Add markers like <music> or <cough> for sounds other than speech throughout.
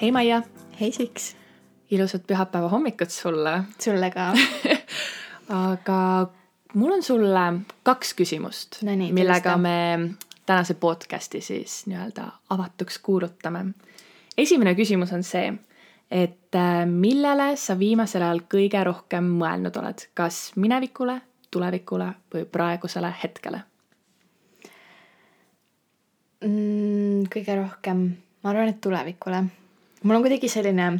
hei Maia, hei Siks, ilusat pühapäeva hommikut sulle. sulle ka <laughs> aga mul on sulle kaks küsimust No millega tulista. me tänase podcast'i siis nii-öelda avatuks kuulutame. esimene küsimus on see, et äh, millele sa viimasel ajal kõige rohkem mõelnud oled, kas minevikule, tulevikule või praegusele hetkele? mm, kõige rohkem, ma arvan, et tulevikule. mul on kuidagi selline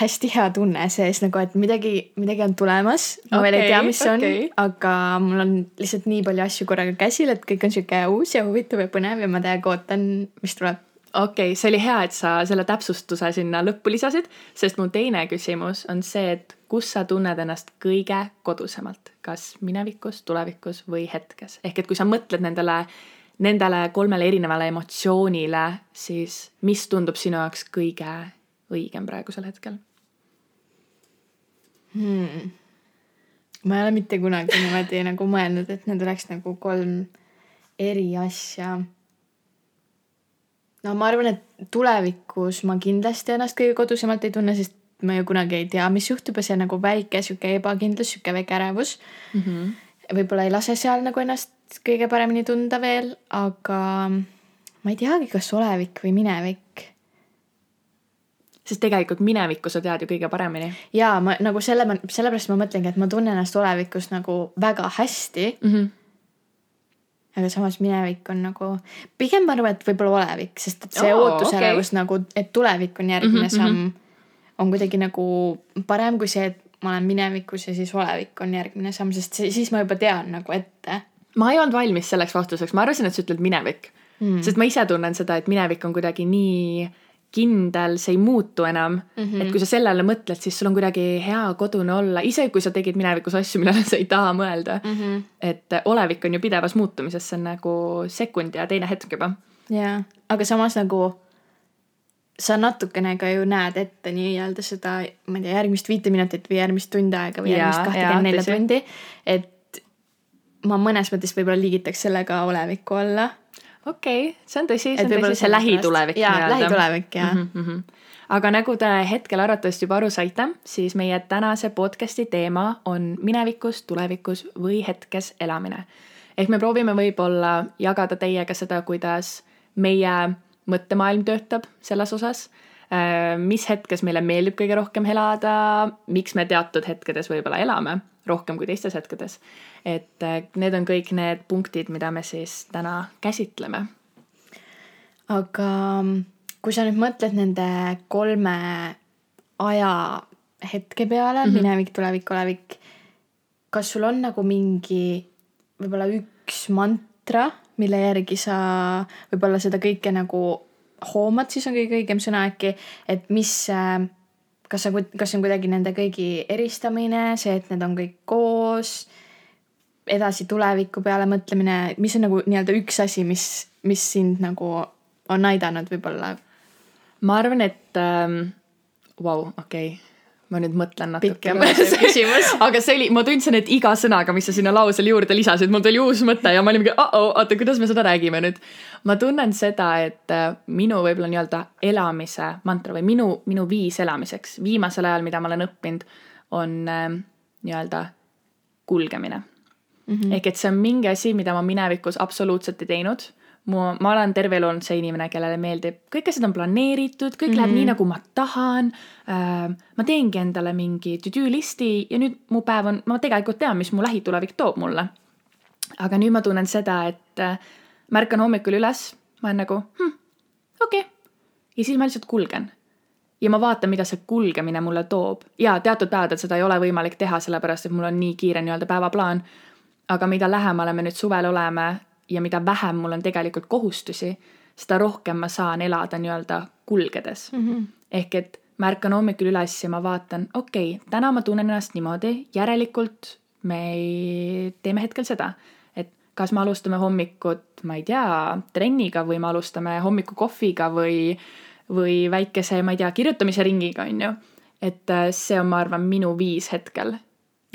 hästi hea tunne sees nagu, et midagi, midagi on tulemas. ma veel ei tea, mis see okei. on, aga mul on lihtsalt nii palju asju korraga käsil, et kõik on sihuke uus ja huvitav ja põnev ja ma täiega ootan, mis tuleb. Okei okay,, see oli hea, et sa selle täpsustuse sinna lõppu lisasid, sest mu teine küsimus on see, et kus sa tunned ennast kõige kodusemalt, kas minevikus, tulevikus või hetkes, ehk et kui sa mõtled nendele, nendele kolmele erinevale emotsioonile, siis mis tundub sinu jaoks kõige õigem praegusel hetkel? hmm. ma ei ole mitte kunagi niimoodi nagu mõelnud, et need oleks nagu kolm eri asja. No ma arvan, et tulevikus ma kindlasti ennast kõige kodusemalt ei tunne, sest ma ju kunagi ei tea, mis juhtub ja see nagu väike sihuke ebakindlus, sihuke väike ärevus Mm -hmm. võib-olla ei lase seal nagu ennast kõige paremini tunda veel, aga ma ei teagi, kas olevik või minevik. sest tegelikult minevikku sa tead ju kõige paremini ja ma nagu selle, sellepärast ma mõtlengi, et ma tunnen ennast olevikus nagu väga hästi mm. -hmm. Aga samas minevik on nagu, pigem ma arvan, et võib-olla olevik, sest et see oh, ootusärevus okay. nagu, et tulevik on järgmine Mhm, mm -hmm. samm, on kuidagi nagu parem kui see, et ma olen minevikus ja siis olevik on järgmine samm, sest see, siis ma juba tean nagu ette ma ei olnud valmis selleks vastuseks, ma arvasin, et sa ütled minevik mm. sest ma ise tunnen seda, et minevik on kuidagi nii kindel, see ei muutu enam mm. -hmm. et kui sa sellele mõtled, siis sul on kuidagi hea kodune olla, isegi kui sa tegid minevikus asju, millele sa ei taha mõelda mm. mm. -hmm. et olevik on ju pidevas muutumises, see on nagu sekund ja teine hetk juba. jaa, aga samas nagu sa natukene ka ju näed ette nii-öelda seda, ma ei tea, järgmist viite minutit või järgmist tund aega või järgmist kahtekümmet nelja tundi. et ma mõnes mõttes võib-olla liigitaks selle ka oleviku alla. Okei okay,, see on tõsi, Et võib-olla see lähitulevik. jaa, lähitulevik, jaa. mm. -hmm. aga nagu te hetkel arvatavasti juba aru saite, siis meie tänase podcast'i teema on minevikus, tulevikus või hetkes elamine. ehk me proovime võib-olla jagada teiega seda, kuidas meie mõttemaailm töötab selles osas, mis hetkes meile meeldib kõige rohkem elada, miks me teatud hetkedes võib-olla elame rohkem kui teistes hetkedes. et äh, need on kõik need punktid, mida me siis täna käsitleme aga mm, kui sa nüüd mõtled nende kolme ajahetke peale mm. -hmm. minevik, tulevik, olevik. kas sul on nagu mingi võib-olla üks mantra, mille järgi sa võib-olla seda kõike nagu hoomad, siis on kõige õigem sõna äkki, et mis, äh, kas sa, kas see on kuidagi nende kõigi eristamine, see, et need on kõik koos, edasi tuleviku peale mõtlemine, mis on nagu nii-öelda üks asi, mis, mis sind nagu on aidanud võib-olla ma arvan, et ähm, vau, okei okay. Ma nüüd mõtlen natuke. <laughs> aga see oli, ma tundsin, et iga sõnaga, mis sa sinna lausele juurde lisasid, mul tuli uus mõte ja ma olin mingi, oh-oh, oota, kuidas me seda räägime nüüd. ma tunnen seda, et äh, minu võib-olla nii-öelda elamise mantra või minu, minu viis elamiseks viimasel ajal, mida ma olen õppinud, on äh, nii-öelda kulgemine mm. -hmm. ehk et see on mingi asi, mida ma minevikus absoluutselt ei teinud mu, ma olen terve elu olnud see inimene, kellele meeldib, kõik asjad on planeeritud, kõik mm -hmm. läheb nii, nagu ma tahan äh,. ma teengi endale mingi to-do listi ja nüüd mu päev on, ma tegelikult tean, mis mu lähitulevik toob mulle. aga nüüd ma tunnen seda, et äh, ma ärkan hommikul üles, ma olen nagu hm, okei okay. ja siis ma lihtsalt kulgen ja ma vaatan, mida see kulgemine mulle toob ja teatud päevadel seda ei ole võimalik teha, sellepärast et mul on nii kiire nii-öelda päevaplaan. aga mida lähemale me nüüd suvel oleme ja mida vähem mul on tegelikult kohustusi, seda rohkem ma saan elada nii-öelda kulgedes mm. -hmm. ehk et ma ärkan hommikul üles ja ma vaatan, okei okay,, täna ma tunnen ennast niimoodi, järelikult me ei, teeme hetkel seda. et kas me alustame hommikut, ma ei tea, trenniga või me alustame hommikukohviga või, või väikese, ma ei tea, kirjutamise ringiga, on ju. et äh, see on, ma arvan, minu viis hetkel.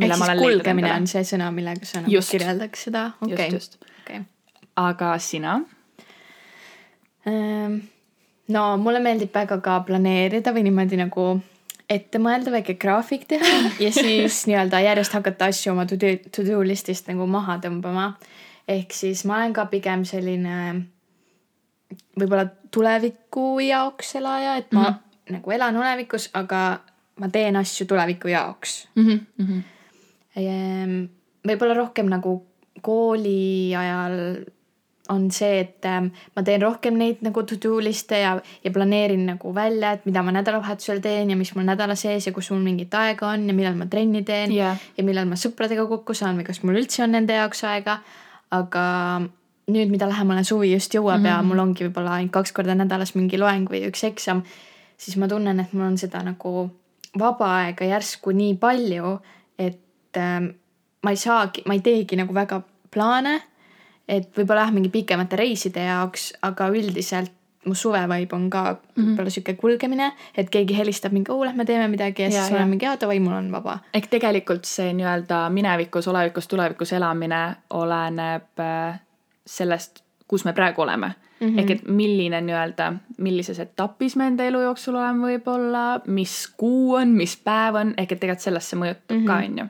ehk siis kulgemine on see sõna, millega sa nagu kirjeldaks seda, okei just, just. Aga sina? Ehm, no mulle meeldib väga ka planeerida või niimoodi nagu ette mõelda, väike graafik teha ja <laughs> siis nii-öelda järjest hakata asju oma to-do list'ist nagu maha tõmbama. ehk siis ma olen ka pigem selline võib-olla tuleviku jaoks elaja, et ma mm -hmm. nagu elan olevikus, aga ma teen asju tuleviku jaoks. Mhm, Ehm, võib-olla rohkem nagu kooli ajal on see, et ähm, ma teen rohkem neid nagu to-do liste ja, ja planeerin nagu välja, et mida ma nädalavahetusel teen ja mis mul nädala sees ja kus mul mingit aega on ja millal ma trenni teen Jah. ja millal ma sõpradega kokku saan või kas mul üldse on nende jaoks aega. aga nüüd, mida lähemale suvi just jõuab mm -hmm. ja mul ongi võib-olla ainult kaks korda nädalas mingi loeng või üks eksam, siis ma tunnen, et mul on seda nagu vaba aega järsku nii palju, et ähm, ma ei saagi, ma ei teegi nagu väga plaane. Et võib-olla jah, mingi pikemate reiside jaoks, aga üldiselt mu suvevaib on ka Mhm. võib-olla sihuke kulgemine, et keegi helistab mingi, oo lähme teeme midagi ja, Ja, siis ma olen mingi, jaa davai, mul on vaba. ehk tegelikult see nii-öelda minevikus, olevikus, tulevikus elamine oleneb äh, sellest, kus me praegu oleme mm. Mhm. -hmm. ehk et milline nii-öelda, millises etapis me enda elu jooksul oleme võib-olla, mis kuu on, mis päev on, ehk et tegelikult sellest see mõjutab mm -hmm. ka, on ju.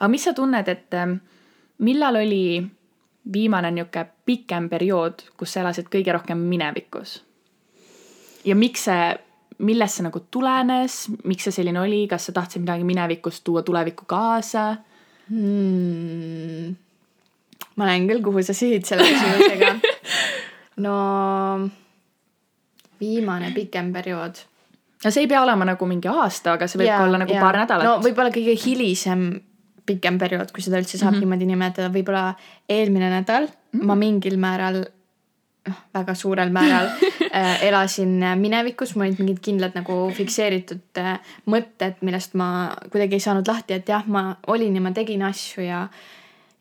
aga mis sa tunned, et ähm, millal oli viimane niisugune pikem periood, kus sa elasid kõige rohkem minevikus? ja miks see, millest see nagu tulenes, miks see selline oli, kas sa tahtsid midagi minevikust tuua tulevikku kaasa? hmm.. ma näen küll, kuhu sa sihid selle küsimusega. <laughs> no viimane pikem periood. no see ei pea olema nagu mingi aasta, aga see võib ka olla nagu paar nädalat no võib-olla kõige hilisem pikem periood, kui seda üldse saab mm -hmm. niimoodi nimetada, võib-olla eelmine nädal mm -hmm. ma mingil määral, noh väga suurel määral <laughs> äh, elasin minevikus, mul olid mingid kindlad nagu fikseeritud äh, mõtted, millest ma kuidagi ei saanud lahti, et jah, ma olin ja ma tegin asju ja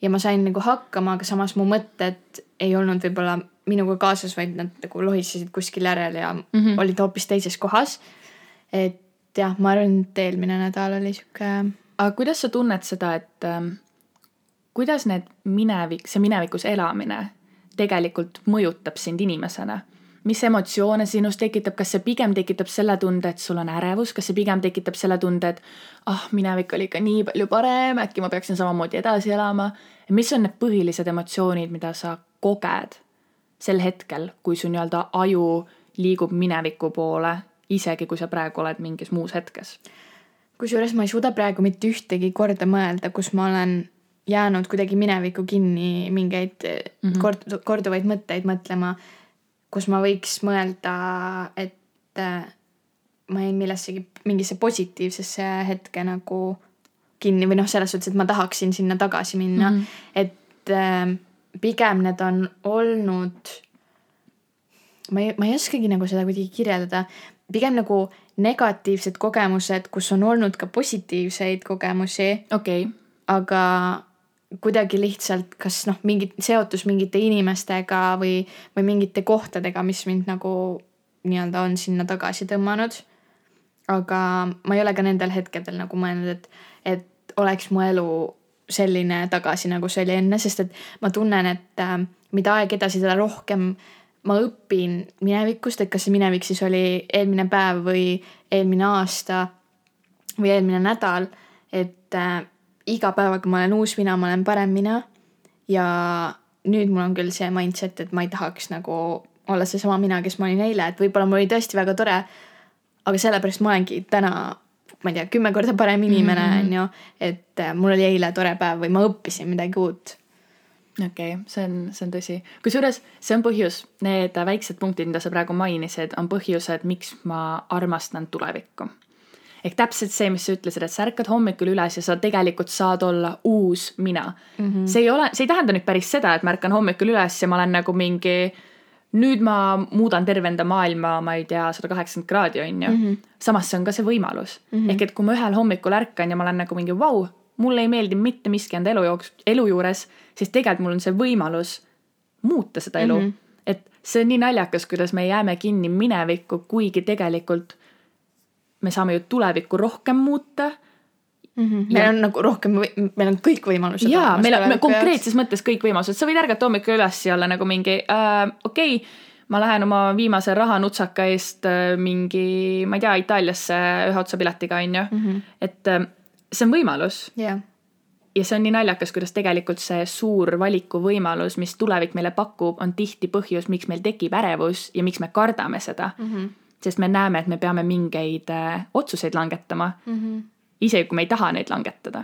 ja ma sain nagu hakkama, aga samas mu mõtted ei olnud võib-olla minuga kaasas, vaid nad nagu lohisesid kuskil järel ja mm. -hmm. olid hoopis teises kohas. et jah, ma arvan, et eelmine nädal oli sihuke aga kuidas sa tunned seda, et ähm, kuidas need minevik, see minevikus elamine tegelikult mõjutab sind inimesena? mis emotsioone sinus tekitab, kas see pigem tekitab selle tunde, et sul on ärevus, kas see pigem tekitab selle tunde, et ah, minevik oli ikka nii palju parem, äkki ma peaksin samamoodi edasi elama. mis on need põhilised emotsioonid, mida sa koged sel hetkel, kui su nii-öelda aju liigub mineviku poole, isegi kui sa praegu oled mingis muus hetkes? Kusjuures ma ei suuda praegu mitte ühtegi korda mõelda, kus ma olen jäänud kuidagi minevikku kinni mingeid mm. -hmm. kord-, korduvaid mõtteid mõtlema, kus ma võiks mõelda, et äh, ma jäin millessegi, mingisse positiivsesse hetke nagu kinni või noh, selles suhtes, et ma tahaksin sinna tagasi minna mm. -hmm. et äh, pigem need on olnud ma ei, ma ei oskagi nagu seda kuidagi kirjeldada, pigem nagu negatiivsed kogemused, kus on olnud ka positiivseid kogemusi, okei okay., aga kuidagi lihtsalt kas noh, mingit seotus mingite inimestega või, või mingite kohtadega, mis mind nagu nii-öelda on sinna tagasi tõmmanud. aga ma ei ole ka nendel hetkedel nagu mõelnud, et, et oleks mu elu selline tagasi, nagu see oli enne, sest et ma tunnen, et äh, mida aeg edasi, seda rohkem ma õpin minevikust, et kas see minevik siis oli eelmine päev või eelmine aasta või eelmine nädal, et äh, iga päevaga ma olen uus mina, ma olen parem mina. ja nüüd mul on küll see mindset, et ma ei tahaks nagu olla seesama mina, kes ma olin eile, et võib-olla mul oli tõesti väga tore. aga sellepärast ma olengi täna, ma ei tea, kümme korda parem inimene, on ju, et äh, mul oli eile tore päev või ma õppisin midagi uut. Okei okay,, see on, see on tõsi. kusjuures see on põhjus, need väiksed punktid, mida sa praegu mainisid, on põhjused, miks ma armastan tulevikku. ehk täpselt see, mis sa ütlesid, et sa ärkad hommikul üles ja sa tegelikult saad olla uus mina mm. -hmm. see ei ole, see ei tähenda nüüd päris seda, et ma ärkan hommikul üles ja ma olen nagu mingi nüüd ma muudan terve enda maailma, ma ei tea, sada kaheksakümmend kraadi, on ju. samas see on ka see võimalus mm. -hmm. ehk et kui ma ühel hommikul ärkan ja ma olen nagu mingi vau, mulle ei meeldi mitte miski enda elu jooks, elu juures, siis tegelikult mul on see võimalus muuta seda elu mm. -hmm. et see on nii naljakas, kuidas me jääme kinni minevikku, kuigi tegelikult me saame ju tulevikku rohkem muuta mm. -hmm. meil on nagu rohkem, meil on kõik võimalused. jaa, meil on konkreetses mõttes kõik võimalused, sa võid ärgata hommikul üles ja olla nagu mingi äh, okei okay, ma lähen oma viimase rahanutsaka eest äh, mingi, ma ei tea, Itaaliasse ühe otsa piletiga, on ju. Mhm. et äh, see on võimalus. jah. ja see on nii naljakas, kuidas tegelikult see suur valikuvõimalus, mis tulevik meile pakub, on tihti põhjus, miks meil tekib ärevus ja miks me kardame seda mm. -hmm. sest me näeme, et me peame mingeid äh, otsuseid langetama mm. -hmm. isegi kui me ei taha neid langetada.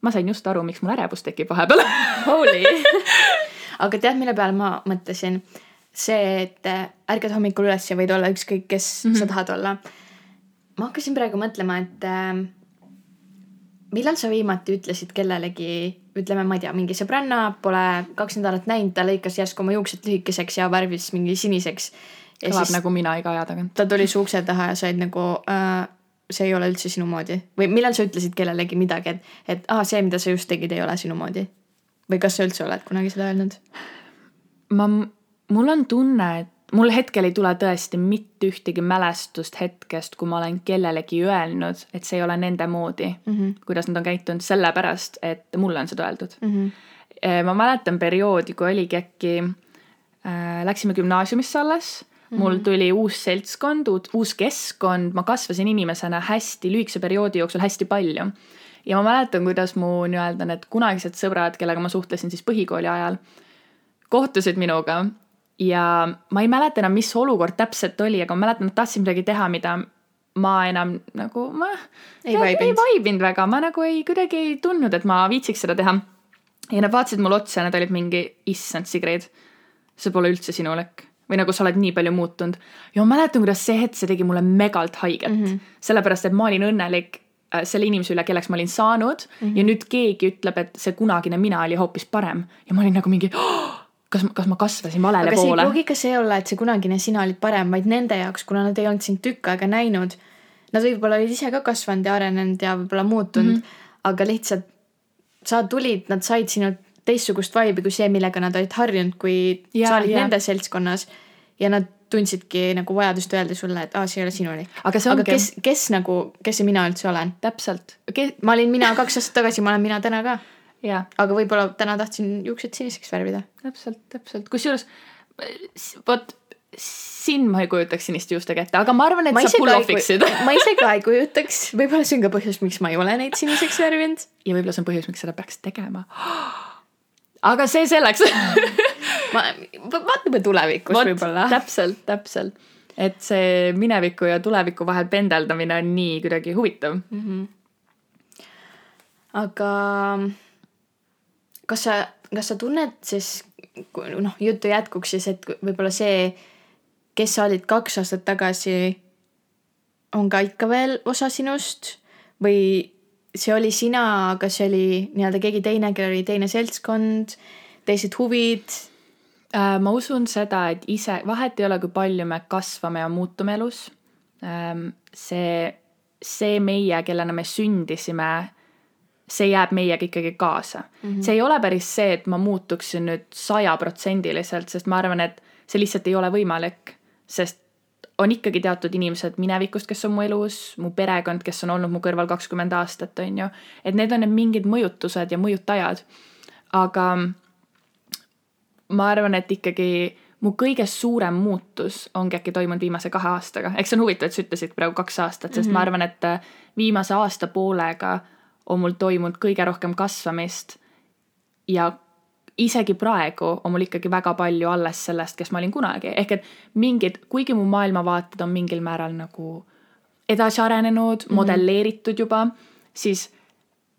ma sain just aru, miks mul ärevus tekib vahepeal Holy <laughs> aga tead, mille peale ma mõtlesin? see, et äh, ärkad hommikul üles ja võid olla ükskõik, kes mm -hmm. sa tahad olla. ma hakkasin praegu mõtlema, et äh, millal sa viimati ütlesid kellelegi, ütleme, ma ei tea, mingi sõbranna pole kaks nädalat näinud, ta lõikas järsku oma juuksed lühikeseks ja värvis mingi siniseks. kõlab nagu mina iga aja tagant. ta tuli su ukse taha ja sa olid nagu äh, see ei ole üldse sinu moodi või millal sa ütlesid kellelegi midagi, et, et aa, see, mida sa just tegid, ei ole sinu moodi? või kas sa üldse oled kunagi seda öelnud? ma mul on tunne, et mul hetkel ei tule tõesti mitte ühtegi mälestust hetkest, kui ma olen kellelegi öelnud, et see ei ole nende moodi mm, -hmm. kuidas nad on käitunud, sellepärast et mulle on seda öeldud mm. -hmm. ma mäletan perioodi, kui oligi äkki äh,, läksime gümnaasiumisse alles Mm -hmm. mul tuli uus seltskond, uus keskkond, ma kasvasin inimesena hästi lühikese perioodi jooksul hästi palju. ja ma mäletan, kuidas mu nii-öelda need kunagised sõbrad, kellega ma suhtlesin siis põhikooli ajal, kohtusid minuga ja ma ei mäleta enam, mis olukord täpselt oli, aga ma mäletan, nad tahtsid midagi teha, mida ma enam nagu, ma ei vaibinud, väga, ma nagu ei, kuidagi ei tundnud, et ma viitsiks seda teha. ja nad vaatasid mulle otsa ja nad olid mingi, issand, Sigrid, see pole üldse sinulik või nagu sa oled nii palju muutunud. ja ma mäletan, kuidas see hetk, see tegi mulle megalt haiget mm, -hmm. sellepärast et ma olin õnnelik äh, selle inimese üle, kelleks ma olin saanud mm -hmm. ja nüüd keegi ütleb, et see kunagine mina oli hoopis parem ja ma olin nagu mingi oh, kas, kas ma kasvasin valele aga poole? aga see ei olla, et see kunagine sina olid parem, vaid nende jaoks, kuna nad ei olnud sind tükk aega näinud. Nad võib-olla olid ise ka kasvanud ja arenenud ja võib-olla muutunud mm, -hmm. aga lihtsalt sa tulid, nad said sinult teistsugust vibe'i kui see, millega nad olid harjunud, kui ja, sa olid ja. nende seltskonnas. ja nad tundsidki nagu vajadust öelda sulle, et aa, see ei ole sinulik. aga, aga ongi... kes, kes nagu, kes see mina üldse olen? täpselt ma olin mina kaks aastat tagasi, ma olen mina täna ka. Aga võib-olla täna tahtsin juuksed siniseks värvida. täpselt, täpselt, kusjuures vot sind ma ei kujutaks siniste juustega ette, aga ma arvan, et ma sa pull off iksid. <laughs> ma ise ka ei kujutaks, võib-olla see on ka põhjus, miks ma ei ole neid siniseks värvinud. ja võib-olla see on põhjus, miks seda peaks tegema. aga see selleks <laughs> ma, vaatame tulevikus võib-olla. täpselt, täpselt, et see mineviku ja tuleviku vahel pendeldamine on nii kuidagi huvitav mm. -hmm. aga kas sa, kas sa tunned siis, noh, jutu jätkuks siis, et võib-olla see, kes sa olid kaks aastat tagasi, on ka ikka veel osa sinust või see oli sina, aga see oli nii-öelda keegi teine, kellel oli teine seltskond, teised huvid? Äh, ma usun seda, et ise, vahet ei ole, kui palju me kasvame ja muutume elus. Ähm, see, see meie, kellena me sündisime see jääb meiega ikkagi kaasa mm. -hmm. see ei ole päris see, et ma muutuksin nüüd sajaprotsendiliselt, sest ma arvan, et see lihtsalt ei ole võimalik, sest on ikkagi teatud inimesed minevikust, kes on mu elus, mu perekond, kes on olnud mu kõrval kakskümmend aastat, on ju. et need on need mingid mõjutused ja mõjutajad. aga ma arvan, et ikkagi mu kõige suurem muutus ongi äkki toimunud viimase kahe aastaga, eks see on huvitav, et sa ütlesid praegu kaks aastat, sest mm -hmm. ma arvan, et viimase aasta poolega on mul toimunud kõige rohkem kasvamist. ja isegi praegu on mul ikkagi väga palju alles sellest, kes ma olin kunagi, ehk et mingid, kuigi mu maailmavaated on mingil määral nagu edasi arenenud mm, -hmm. modelleeritud juba, siis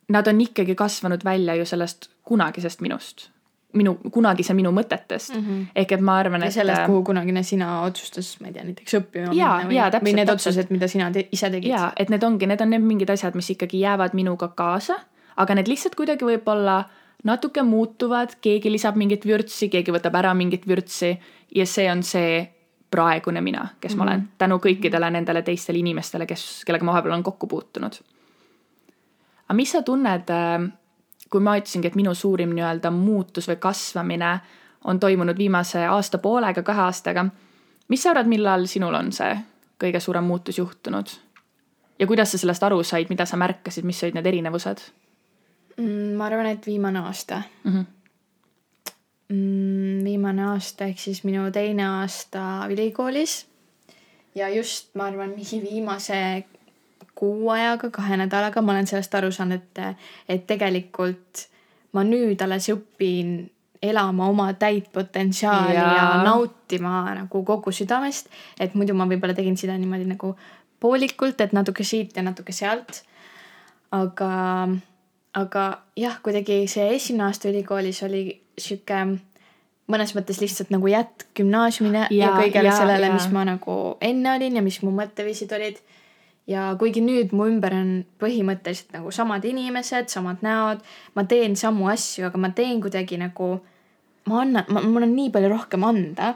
nad on ikkagi kasvanud välja ju sellest kunagisest minust minu, kunagise minu mõtetest mm. -hmm. ehk et ma arvan, et. sellest, kuhu kunagine sina otsustas, ma ei tea, näiteks õppima ja, minna või, täpselt, või need täpselt. otsused, mida sina te, ise tegid. ja, et need ongi, need on need mingid asjad, mis ikkagi jäävad minuga kaasa, aga need lihtsalt kuidagi võib-olla natuke muutuvad, keegi lisab mingit vürtsi, keegi võtab ära mingit vürtsi ja see on see praegune mina, kes mm -hmm. ma olen, mhm. tänu kõikidele nendele teistele inimestele, kes, kellega ma vahepeal olen kokku puutunud. aga mis sa tunned äh, kui ma ütlesingi, et minu suurim nii-öelda muutus või kasvamine on toimunud viimase aasta poolega, kahe aastaga. mis sa arvad, millal sinul on see kõige suurem muutus juhtunud? ja kuidas sa sellest aru said, mida sa märkasid, mis olid need erinevused mm,? ma arvan, et viimane aasta mm. -hmm. Mm, viimane aasta ehk siis minu teine aasta ülikoolis. ja just, ma arvan, mingi viimase kuu ajaga, kahe nädalaga ma olen sellest aru saanud, et, et tegelikult ma nüüd alles õpin elama oma täit potentsiaali ja, ja nautima nagu kogu südamest. et muidu ma võib-olla tegin seda niimoodi nagu poolikult, et natuke siit ja natuke sealt. aga, aga jah, kuidagi see esimene aasta ülikoolis oli sihuke mõnes mõttes lihtsalt nagu jätk gümnaasiumile ja, ja kõigele ja, sellele, mis ma nagu enne olin ja mis mu mõtteviisid olid. Ja kuigi nüüd mu ümber on põhimõtteliselt nagu samad inimesed, samad näod, ma teen samu asju, aga ma teen kuidagi nagu ma annan, mul on nii palju rohkem anda.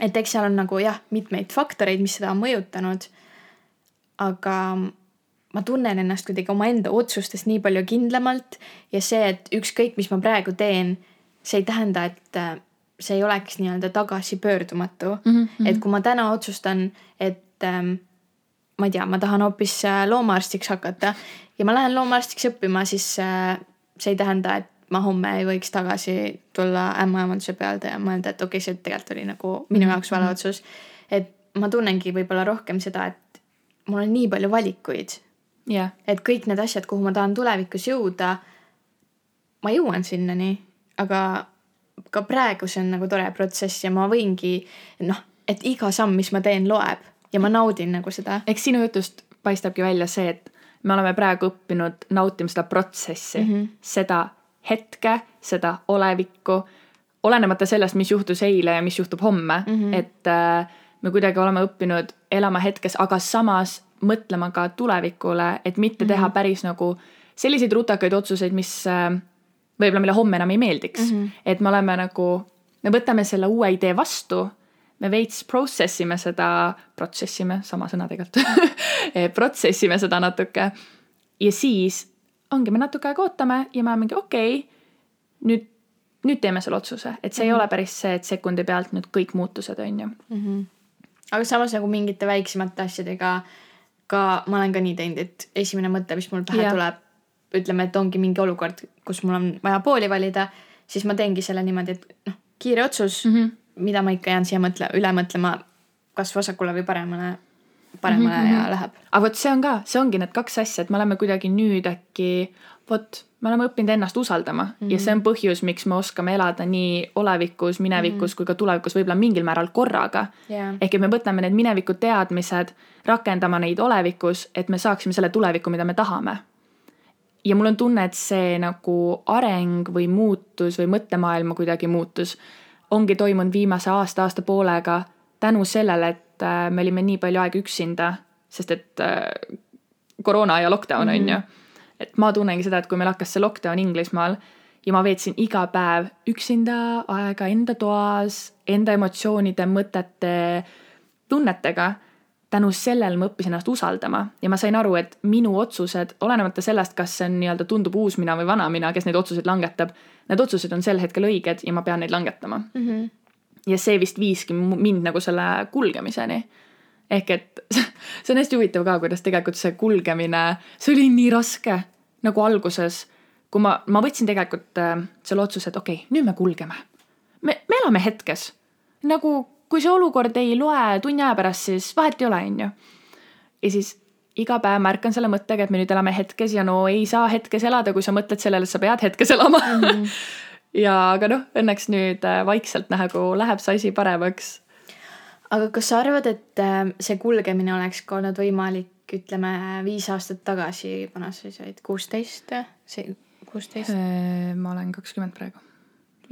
et eks seal on nagu jah, mitmeid faktoreid, mis seda on mõjutanud. aga ma tunnen ennast kuidagi omaenda otsustes nii palju kindlamalt ja see, et ükskõik, mis ma praegu teen, see ei tähenda, et äh, see ei oleks nii-öelda tagasipöördumatu mm. -hmm. et kui ma täna otsustan, et ähm, ma ei tea, ma tahan hoopis äh, loomaarstiks hakata. Ja ma lähen loomaarstiks õppima, siis äh, see ei tähenda, et ma homme ei võiks tagasi tulla ämmaemanduse peale ja mõelda, et okei okay,, see tegelikult oli nagu minu jaoks vale mhm. otsus. et ma tunnengi võib-olla rohkem seda, et mul on nii palju valikuid. Yeah.. et kõik need asjad, kuhu ma tahan tulevikus jõuda, ma jõuan sinnani, aga ka praegu see on nagu tore protsess ja ma võingi noh, et iga samm, mis ma teen, loeb ja ma naudin nagu seda. eks sinu jutust paistabki välja see, et me oleme praegu õppinud nautima seda protsessi mm, -hmm. seda hetke, seda olevikku, olenemata sellest, mis juhtus eile ja mis juhtub homme mm, -hmm. et äh, me kuidagi oleme õppinud elama hetkes, aga samas mõtlema ka tulevikule, et mitte mm -hmm. teha päris nagu selliseid rutakaid otsuseid, mis äh, võib-olla meile homme enam ei meeldiks mm. -hmm. et me oleme nagu, me võtame selle uue idee vastu, me veits process ime seda, protsess ime, sama sõna tegelikult <laughs> protsess ime seda natuke ja siis ongi, me natuke aega ootame ja me mingi okei okay,, nüüd, nüüd teeme selle otsuse, et see mm -hmm. ei mhm. ole päris see, et sekundi pealt nüüd kõik muutused, on ju mm. -hmm. aga samas nagu mingite väiksemate asjadega ka ma olen ka nii teinud, et esimene mõte, mis mul pähe yeah. tuleb, ütleme, et ongi mingi olukord, kus mul on vaja pooli valida, siis ma teengi selle niimoodi, et noh, kiire otsus mm, -hmm. Mida ma ikka jään siia mõtle, üle mõtlema, kas vasakule või paremale paremale mm -hmm. ja mhm. läheb. aga vot see on ka, see ongi need kaks asja, et me oleme kuidagi nüüd äkki, vot, me oleme õppinud ennast usaldama mm -hmm. ja see on põhjus, miks me oskame elada nii olevikus, minevikus mm -hmm. kui ka tulevikus võib-olla mingil määral korraga yeah.. ehk et me võtame need mineviku teadmised, rakendama neid olevikus, et me saaksime selle tuleviku, mida me tahame ja mul on tunne, et see nagu areng või muutus või mõttemaailma kuidagi muutus ongi toimunud viimase aasta, aasta poolega tänu sellele, et äh, me olime nii palju aega üksinda, sest et äh, koroona ja lockdown on mm -hmm. ju. et ma tunnengi seda, et kui meil hakkas see lockdown Inglismaal ja ma veetsin iga päev üksinda aega enda toas, enda emotsioonide, mõtete, tunnetega tänu sellele ma õppisin ennast usaldama ja ma sain aru, et minu otsused, olenemata sellest, kas see on nii-öelda tundub uus mina või vana mina, kes neid otsuseid langetab, need otsused on sel hetkel õiged ja ma pean neid langetama mm. -hmm ja see vist viiski mind nagu selle kulgemiseni. ehk et <laughs> see on hästi huvitav ka, kuidas tegelikult see kulgemine, see oli nii raske nagu alguses, kui ma, ma võtsin tegelikult äh, selle otsuse, et okei okay,, nüüd me kulgeme. me, me elame hetkes. nagu kui see olukord ei loe tunni aja pärast, siis vahet ei ole, on ju. ja siis iga päev märkan selle mõttega, et me nüüd elame hetkes ja no ei saa hetkes elada, kui sa mõtled sellele, et sa pead hetkes elama mm. -hmm <laughs> ja aga noh, õnneks nüüd äh, vaikselt nagu läheb see asi paremaks. aga kas sa arvad, et äh, see kulgemine oleks ka olnud võimalik, ütleme viis aastat tagasi, vana sa said kuusteist, see kuusteist? Äh, ma olen kakskümmend praegu.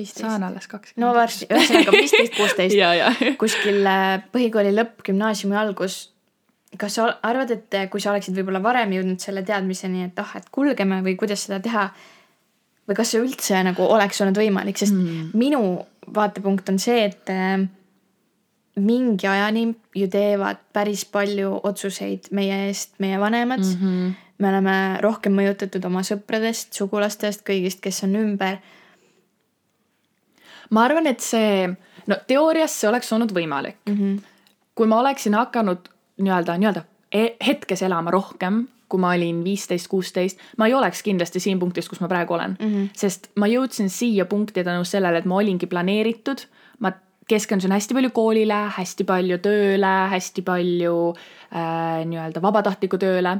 Saan alles kakskümmend. no varsti, ühesõnaga viisteist, kuusteist <laughs> kuskil põhikooli lõpp, gümnaasiumi algus kas sa arvad, et kui sa oleksid võib-olla varem jõudnud selle teadmiseni, et ah, et kulgeme või kuidas seda teha, või kas see üldse nagu oleks olnud võimalik, sest mm. minu vaatepunkt on see, et äh, mingi ajani ju teevad päris palju otsuseid meie eest meie vanemad mm. -hmm. me oleme rohkem mõjutatud oma sõpradest, sugulastest, kõigist, kes on ümber. Ma arvan, et see, no teoorias see oleks olnud võimalik mm. -hmm. kui ma oleksin hakanud nii-öelda, nii-öelda e- hetkes elama rohkem, kui ma olin viisteist, kuusteist, ma ei oleks kindlasti siin punktis, kus ma praegu olen mm. -hmm. sest ma jõudsin siia punkti tänu sellele, et ma olingi planeeritud, ma keskendusin hästi palju koolile, hästi palju tööle, hästi palju äh, nii-öelda vabatahtliku tööle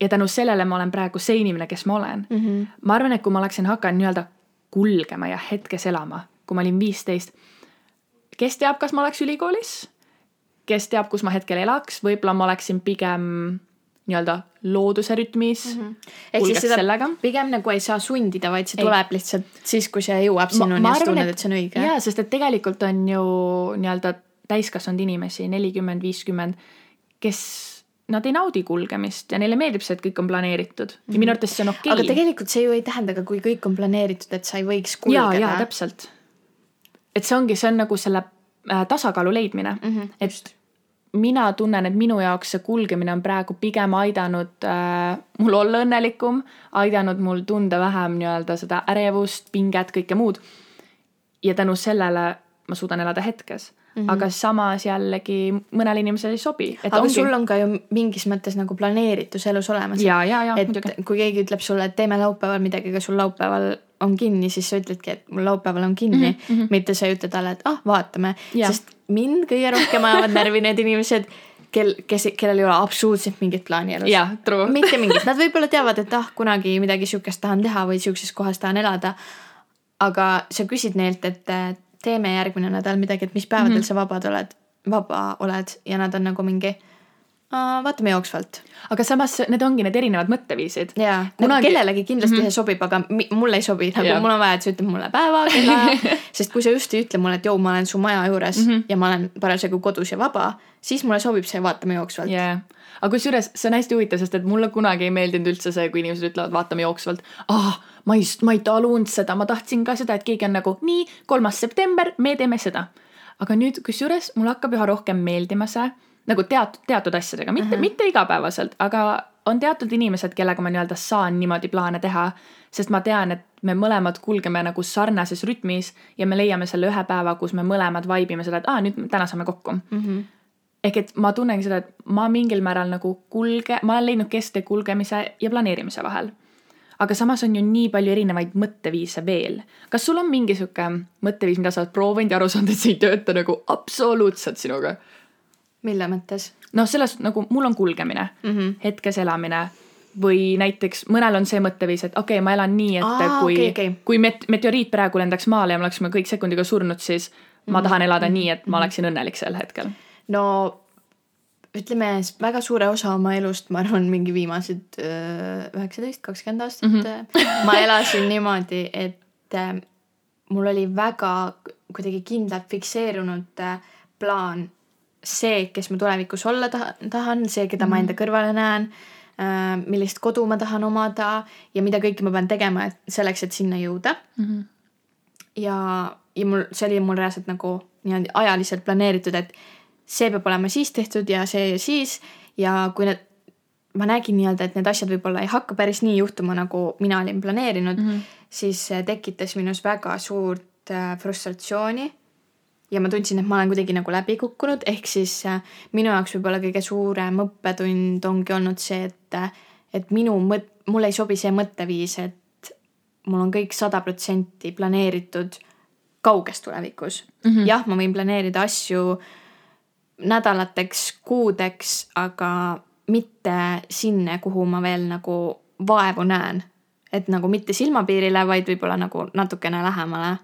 ja tänu sellele ma olen praegu see inimene, kes ma olen mm. -hmm. ma arvan, et kui ma oleksin hakanud nii-öelda kulgema ja hetkes elama, kui ma olin viisteist, kes teab, kas ma oleks ülikoolis, kes teab, kus ma hetkel elaks, võib-olla ma oleksin pigem nii-öelda looduse rütmis mm. -hmm. ehk siis seda sellega. pigem nagu ei saa sundida, vaid see Ei. tuleb lihtsalt siis, kui see jõuab sinuni ja sa tunned, et see on õige. jaa, sest et tegelikult on ju nii-öelda täiskasvanud inimesi, nelikümmend, viiskümmend, kes nad ei naudi kulgemist ja neile meeldib see, et kõik on planeeritud ja minu arvates see on okei aga okay.. tegelikult see ju ei tähenda ka, kui kõik on planeeritud, et sa ei võiks kulgeda. ja täpselt. Et see ongi, see on nagu selle äh, tasakaalu leidmine. Mm, -hmm, et mina tunnen, et minu jaoks see kulgemine on praegu pigem aidanud äh, mul olla õnnelikum, aidanud mul tunda vähem nii-öelda seda ärevust, pinget, kõike muud. ja tänu sellele ma suudan elada hetkes mm, -hmm. aga samas jällegi mõnele inimesele ei sobi. aga ongi... sul on ka ju mingis mõttes nagu planeeritus elus olemas. et muidugi. kui keegi ütleb sulle, et teeme laupäeval midagi, aga sul laupäeval on kinni, siis sa ütledki, et mul laupäeval on kinni mm, -hmm. mitte sa ei ütle talle, et ah, vaatame, sest mind kõige rohkem ajavad närvi need inimesed, kel, kes, kellel ei ole absoluutselt mingit plaani elus. true. mitte mingit, nad võib-olla teavad, et ah, kunagi midagi sihukest tahan teha või sihukeses kohas tahan elada. aga sa küsid neilt, et teeme järgmine nädal midagi, et mis päevadel mm -hmm. sa vabad oled, vaba oled ja nad on nagu mingi, vaatame jooksvalt. aga samas need ongi need erinevad mõtteviisid. jaa, Kunagi- kellelegi kindlasti mm -hmm. see sobib, aga mulle ei sobi, nagu Jah. mul on vaja, et sa ütled mulle päeva, kella, <laughs> sest kui sa just ei ütle mulle, et joo, ma olen su maja juures mm -hmm. ja ma olen parasjagu kodus ja vaba, siis mulle sobib see vaatame jooksvalt yeah.. aga kusjuures see on hästi huvitav, sest et mulle kunagi ei meeldinud üldse see, kui inimesed ütlevad, vaatame jooksvalt ah,. ma ei, ma ei talunud seda, ma tahtsin ka seda, et keegi on nagu nii, kolmas september, me teeme seda. aga nüüd, kusjuures mul hakkab üha rohkem meeldima see nagu teatud, teatud asjadega, mitte uh, -huh. mitte igapäevaselt, aga on teatud inimesed, kellega ma nii-öelda saan niimoodi plaane teha, sest ma tean, et me mõlemad kulgeme nagu sarnases rütmis ja me leiame selle ühe päeva, kus me mõlemad vaibime seda, et aa, nüüd täna saame kokku mm. Mhm. Ehk et ma tunnengi seda, et ma mingil määral nagu kulge, ma olen leidnud kesktee kulgemise ja planeerimise vahel. aga samas on ju nii palju erinevaid mõtteviise veel. kas sul on mingi sihuke mõtteviis, mida sa oled proovinud ja aru saanud, et see ei tööta nagu absoluutselt sinuga? mille mõttes noh, selles nagu mul on kulgemine mm, Mhm. -hmm. hetkes elamine või näiteks mõnel on see mõtteviis, et okei okay,, ma elan nii, et Aa, kui okei, okei. kui met-, meteoriit praegu lendaks maale ja me oleksime kõik sekundiga surnud, siis ma tahan elada nii, et ma oleksin õnnelik sel hetkel. No ütleme, väga suure osa oma elust, ma arvan, mingi viimased öö, üheksateist, kakskümmend aastat mm, -hmm. ma elasin niimoodi, et äh, mul oli väga kuidagi kindlalt fikseerunud äh, plaan see, kes ma tulevikus olla taha, tahan, see, keda mm -hmm. ma enda kõrvale näen äh,, millist kodu ma tahan omada ja mida kõike ma pean tegema et selleks, et sinna jõuda Mm -hmm. ja, ja mul, see oli mul reaalselt nagu niimoodi ajaliselt planeeritud, et see peab olema siis tehtud ja see siis ja kui need, ma nägin nii-öelda, et need asjad võib-olla ei hakka päris nii juhtuma, nagu mina olin planeerinud mm, -hmm. siis see tekitas minus väga suurt äh, frustratsiooni ja ma tundsin, et ma olen kuidagi nagu läbi kukkunud, ehk siis äh, minu jaoks võib-olla kõige suurem õppetund ongi olnud see, et, et minu mõt-, mulle ei sobi see mõtteviis, et mul on kõik sada protsenti planeeritud kauges tulevikus mm. -hmm. jah, ma võin planeerida asju nädalateks, kuudeks, aga mitte sinna, kuhu ma veel nagu vaevu näen. et nagu mitte silmapiirile, vaid võib-olla nagu natukene lähemale mm.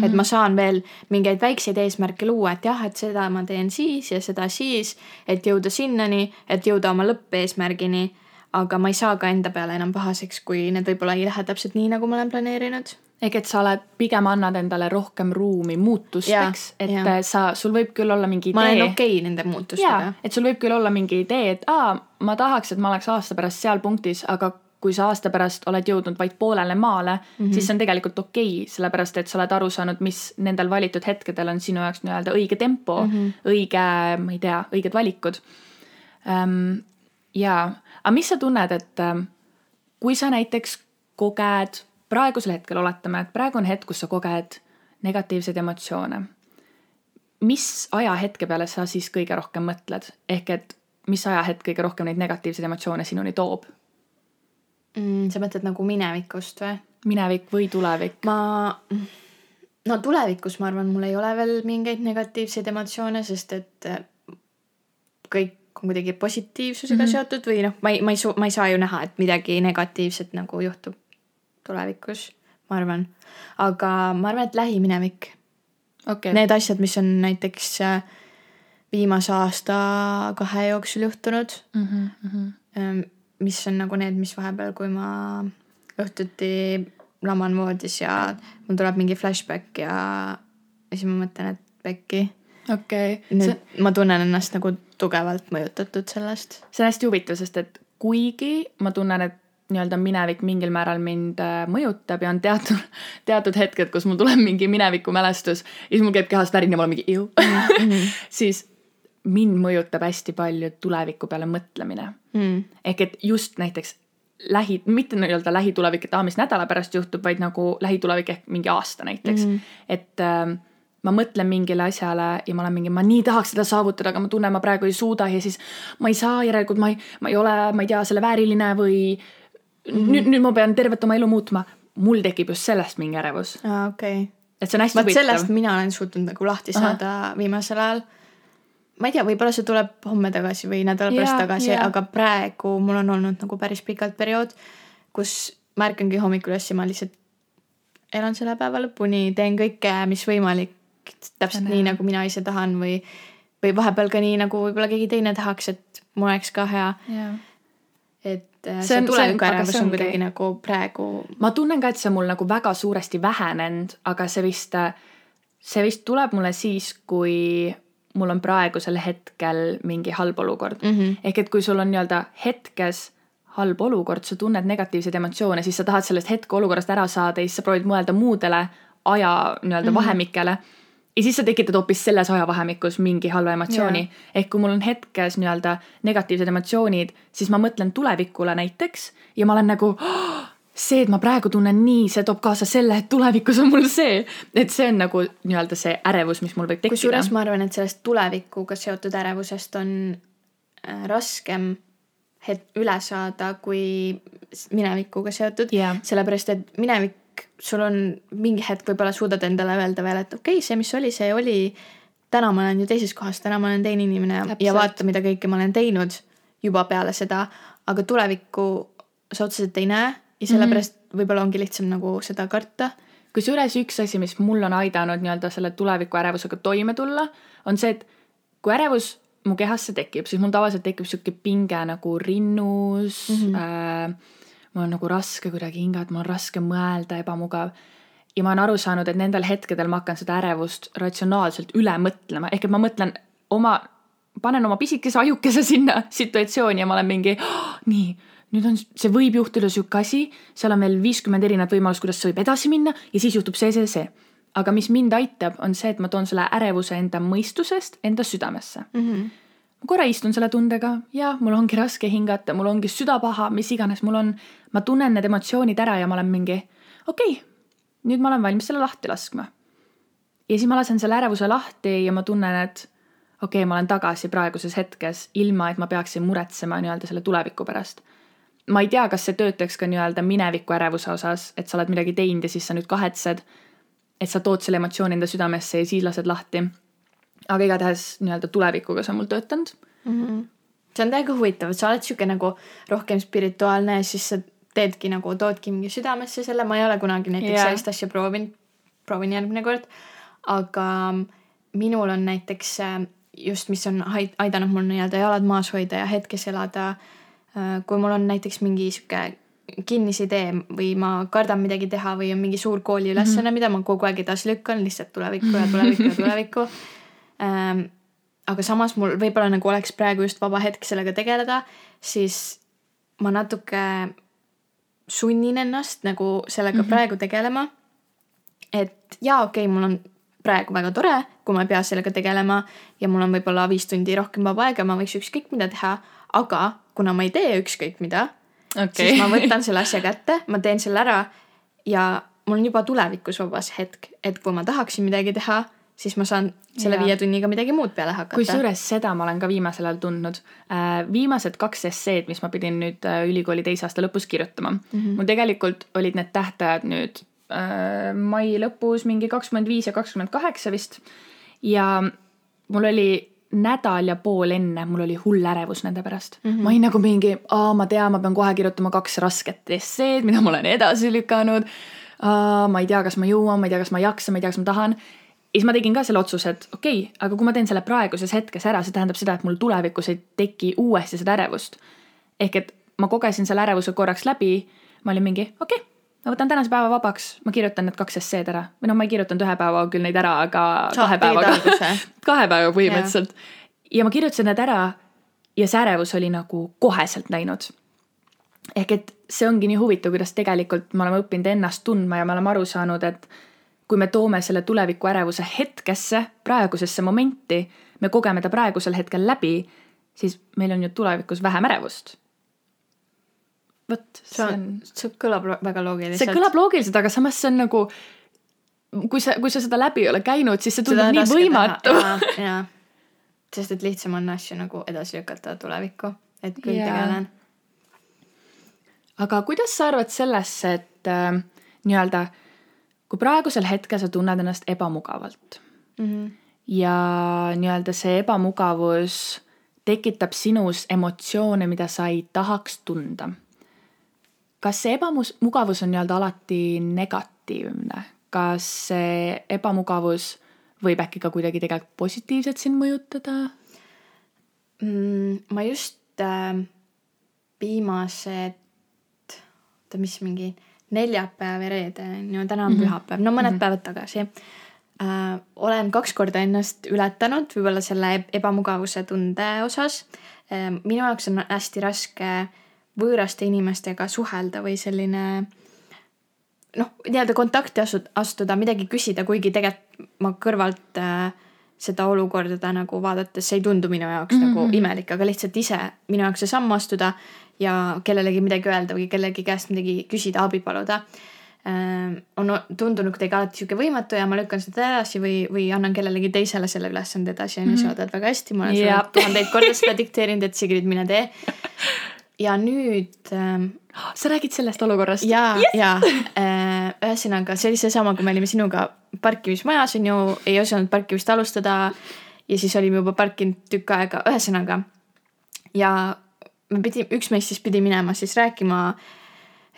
-hmm. et ma saan veel mingeid väikseid eesmärke luua, et jah, et seda ma teen siis ja seda siis, et jõuda sinnani, et jõuda oma lõppeesmärgini. aga ma ei saa ka enda peale enam pahaseks, kui need võib-olla ei lähe täpselt nii, nagu ma olen planeerinud ehk et sa oled, pigem annad endale rohkem ruumi muutusteks, et ja. sa, sul võib küll olla mingi ma idee olen okei okay nende muutustega et sul võib küll olla mingi idee, et aa, ma tahaks, et ma oleks aasta pärast seal punktis, aga kui sa aasta pärast oled jõudnud vaid poolele maale mm, -hmm. siis see on tegelikult okei okay,, sellepärast et sa oled aru saanud, mis nendel valitud hetkedel on sinu jaoks nii-öelda õige tempo mm, -hmm. õige, ma ei tea, õiged valikud ähm,. jaa, aga mis sa tunned, et ähm, kui sa näiteks koged, praegusel hetkel oletame, et praegu on hetk, kus sa koged negatiivseid emotsioone mis ajahetke peale sa siis kõige rohkem mõtled, ehk et mis ajahetk kõige rohkem neid negatiivseid emotsioone sinuni toob? mm,. sa mõtled nagu minevikust või? minevik või tulevik? ma, no tulevikus ma arvan, mul ei ole veel mingeid negatiivseid emotsioone, sest et äh, kõik on kuidagi positiivsusega mm -hmm. seotud või noh, ma ei, ma ei, ma ei saa ju näha, et midagi negatiivset nagu juhtub tulevikus, ma arvan. aga ma arvan, et lähiminevik okay.. Need asjad, mis on näiteks äh, viimase aasta-kahe jooksul juhtunud mm. -hmm. mis on nagu need, mis vahepeal, kui ma õhtuti laman voodis ja mul tuleb mingi flashback ja, ja siis ma mõtlen, et pekki. okei okay.. nüüd see... ma tunnen ennast nagu tugevalt mõjutatud sellest. see on hästi huvitav, sest et kuigi ma tunnen, et nii-öelda minevik mingil määral mind äh, mõjutab ja on teatud, <laughs> teatud hetked, kus mul tuleb mingi minevikumälestus ja siis mul käib kehast värin ja ma olen mingi iu mm. -hmm. <laughs> siis mind mõjutab hästi palju tuleviku peale mõtlemine mm.. ehk et just näiteks lähi, mitte nii-öelda lähitulevik, et aa, mis nädala pärast juhtub, vaid nagu lähitulevik ehk mingi aasta näiteks mm.. et äh, ma mõtlen mingile asjale ja ma olen mingi, ma nii tahaks seda saavutada, aga ma tunnen, ma praegu ei suuda ja siis ma ei saa, järelikult ma ei, ma ei ole, ma ei tea, selle vääriline või mm nüüd, nüüd ma pean tervet oma elu muutma. mul tekib just sellest mingi ärevus. aa, okei okay.. et see on hästi huvitav. sellest mina olen suutnud nagu lahti saada Aha. viimasel ajal. ma ei tea, võib-olla see tuleb homme tagasi või nädala pärast tagasi, aga praegu mul on olnud nagu päris pikalt periood, kus ma ärkangi hommikul üles ja ma lihtsalt elan selle päeva lõpuni, teen kõike, mis võimalik, täpselt nii, nagu mina ise tahan või, või vahepeal ka nii, nagu võib-olla keegi teine tahaks, et mul oleks ka hea. et et see, see tulevikuärevus on kuidagi nagu praegu. ma tunnen ka, et see on mul nagu väga suuresti vähenenud, aga see vist, see vist tuleb mulle siis, kui mul on praegusel hetkel mingi halb olukord mm. -hmm. ehk et kui sul on nii-öelda hetkes halb olukord, sa tunned negatiivseid emotsioone, siis sa tahad sellest hetkeolukorrast ära saada ja siis sa proovid mõelda muudele aja nii-öelda mm -hmm. vahemikele ja siis sa tekitad hoopis selles ajavahemikus mingi halva emotsiooni yeah.. ehk kui mul on hetkes nii-öelda negatiivsed emotsioonid, siis ma mõtlen tulevikule näiteks ja ma olen nagu oh, see, et ma praegu tunnen nii, see toob kaasa selle, et tulevikus on mul see. et see on nagu nii-öelda see ärevus, mis mul võib tekkida. kusjuures ma arvan, et sellest tulevikuga seotud ärevusest on äh, raskem het-, üle saada kui minevikuga seotud yeah., sellepärast et minevik sul on mingi hetk võib-olla suudad endale öelda veel, et okei okay,, see, mis oli, see oli. täna ma olen ju teises kohas, täna ma olen teine inimene Täpselt. ja vaata, mida kõike ma olen teinud juba peale seda. aga tulevikku sa otseselt ei näe ja sellepärast mm -hmm. võib-olla ongi lihtsam nagu seda karta. kusjuures üks asi, mis mul on aidanud nii-öelda selle tuleviku ärevusega toime tulla, on see, et kui ärevus mu kehasse tekib, siis mul tavaliselt tekib sihuke pinge nagu rinnus mm. -hmm. Äh, mul on nagu raske kuidagi hingata, mul on raske mõelda, ebamugav. ja ma olen aru saanud, et nendel hetkedel ma hakkan seda ärevust ratsionaalselt üle mõtlema, ehk et ma mõtlen oma, panen oma pisikese ajukese sinna situatsiooni ja ma olen mingi oh,, nii nüüd on, see võib juhtuda sihuke asi, seal on veel viiskümmend erinevat võimalust, kuidas see võib edasi minna ja siis juhtub see, see, see. aga mis mind aitab, on see, et ma toon selle ärevuse enda mõistusest enda südamesse mm. -hmm ma korra istun selle tundega ja mul ongi raske hingata, mul ongi süda paha, mis iganes mul on. ma tunnen need emotsioonid ära ja ma olen mingi okei okay,, nüüd ma olen valmis selle lahti laskma. ja siis ma lasen selle ärevuse lahti ja ma tunnen, et okei okay,, ma olen tagasi praeguses hetkes, ilma et ma peaksin muretsema nii-öelda selle tuleviku pärast. ma ei tea, kas see töötaks ka nii-öelda mineviku ärevuse osas, et sa oled midagi teinud ja siis sa nüüd kahetsed, et sa tood selle emotsiooni enda südamesse ja siis lased lahti aga igatahes nii-öelda tulevikuga see on mul töötanud mm. -hmm. see on täiega huvitav, et sa oled sihuke nagu rohkem spirituaalne ja siis sa teedki nagu, toodki mingi südamesse selle, ma ei ole kunagi näiteks yeah. sellist asja proovinud, proovin järgmine kord. aga minul on näiteks just, mis on aidanud mul nii-öelda jalad maas hoida ja hetkes elada. Äh, kui mul on näiteks mingi sihuke kinnisidee või ma kardan midagi teha või on mingi suur kooliülesanne mm, -hmm. mida ma kogu aeg edasi lükkan lihtsalt tulevikku ja tulevikku ja <laughs> tulevikku ähm,. aga samas mul võib-olla nagu oleks praegu just vaba hetk sellega tegeleda, siis ma natuke sunnin ennast nagu sellega mm -hmm. praegu tegelema. et jaa, okei okay,, mul on praegu väga tore, kui ma ei pea sellega tegelema ja mul on võib-olla viis tundi rohkem vaba aega, ma võiks ükskõik mida teha, aga kuna ma ei tee ükskõik mida okay., siis ma võtan selle asja kätte, ma teen selle ära ja mul on juba tulevikus vabas hetk, et kui ma tahaksin midagi teha, siis ma saan selle Jaa. viie tunniga midagi muud peale hakata. kusjuures seda ma olen ka viimasel ajal tundnud. viimased kaks esseed, mis ma pidin nüüd äh, ülikooli teise aasta lõpus kirjutama mm. -hmm. mul tegelikult olid need tähtajad nüüd äh, mai lõpus mingi kakskümmend viis ja kakskümmend kaheksa vist. ja mul oli nädal ja pool enne, mul oli hull ärevus nende pärast mm. -hmm. ma olin nagu mingi, ma tean, ma pean kohe kirjutama kaks rasket esseed, mida ma olen edasi lükanud. ma ei tea, kas ma jõuan, ma ei tea, kas ma jaksan, ma ei tea, kas ma tahan ja siis ma tegin ka selle otsuse, et okei okay,, aga kui ma teen selle praeguses hetkes ära, see tähendab seda, et mul tulevikus ei teki uuesti seda ärevust. ehk et ma kogesin selle ärevuse korraks läbi, ma olin mingi okei okay,, ma võtan tänase päeva vabaks, ma kirjutan need kaks esseed ära. Või noh, ma ei kirjutanud ühe päevaga küll neid ära, aga Sa kahe päevaga <laughs> kahe päevaga põhimõtteliselt. ja ma kirjutasin need ära ja see ärevus oli nagu koheselt läinud. Ehk et see ongi nii huvitav, kuidas tegelikult me oleme õppinud ennast tundma ja me oleme aru saanud, et kui me toome selle tuleviku ärevuse hetkesse, praegusesse momenti, me kogeme ta praegusel hetkel läbi, siis meil on ju tulevikus vähem ärevust. vot, see on see kõlab väga loogiliselt. see kõlab loogiliselt, aga samas see on nagu, kui sa, kui sa seda läbi ei ole käinud, siis see tundub nii võimatu. <laughs> sest et lihtsam on asju nagu edasi lükata tulevikku, et küll Jaa. tegelen. aga kuidas sa arvad sellesse, et äh, nii-öelda, kui praegusel hetkel sa tunned ennast ebamugavalt Mhm. ja nii-öelda see ebamugavus tekitab sinus emotsioone, mida sa ei tahaks tunda. kas see ebamugavus on nii-öelda alati negatiivne, kas see ebamugavus võib äkki ka kuidagi tegelikult positiivselt sind mõjutada? Mm, ma just äh, viimased, oota, mis mingi neljapäev ja reede on ju, täna on mm -hmm. pühapäev, no mõned mm -hmm. päevad tagasi äh,. olen kaks korda ennast ületanud võib-olla selle eb- ebamugavuse tunde osas äh,. minu jaoks on hästi raske võõraste inimestega suhelda või selline noh, nii-öelda kontakti astu-, astuda, midagi küsida, kuigi tegelikult ma kõrvalt äh, seda olukorda nagu vaadates see ei tundu minu jaoks mm -hmm. nagu imelik, aga lihtsalt ise minu jaoks see samm astuda ja kellelegi midagi öelda või kellegi käest midagi küsida, abi paluda äh, on tundunud kuidagi alati sihuke võimatu ja ma lükkan seda edasi või, või annan kellelegi teisele selle ülesande edasi on ju, sa tead väga hästi, ma olen sulle Jaa. tuhandeid kordi seda dikteerinud, et Sigrid, mine tee. ja nüüd ähm, sa räägid sellest olukorrast? ja yes!, ja äh, ühesõnaga, see oli seesama, kui me olime sinuga parkimismajas on ju, ei osanud parkimist alustada ja siis olime juba parkinud tükk aega, ühesõnaga. ja me pidi, üks meist siis pidi minema siis rääkima,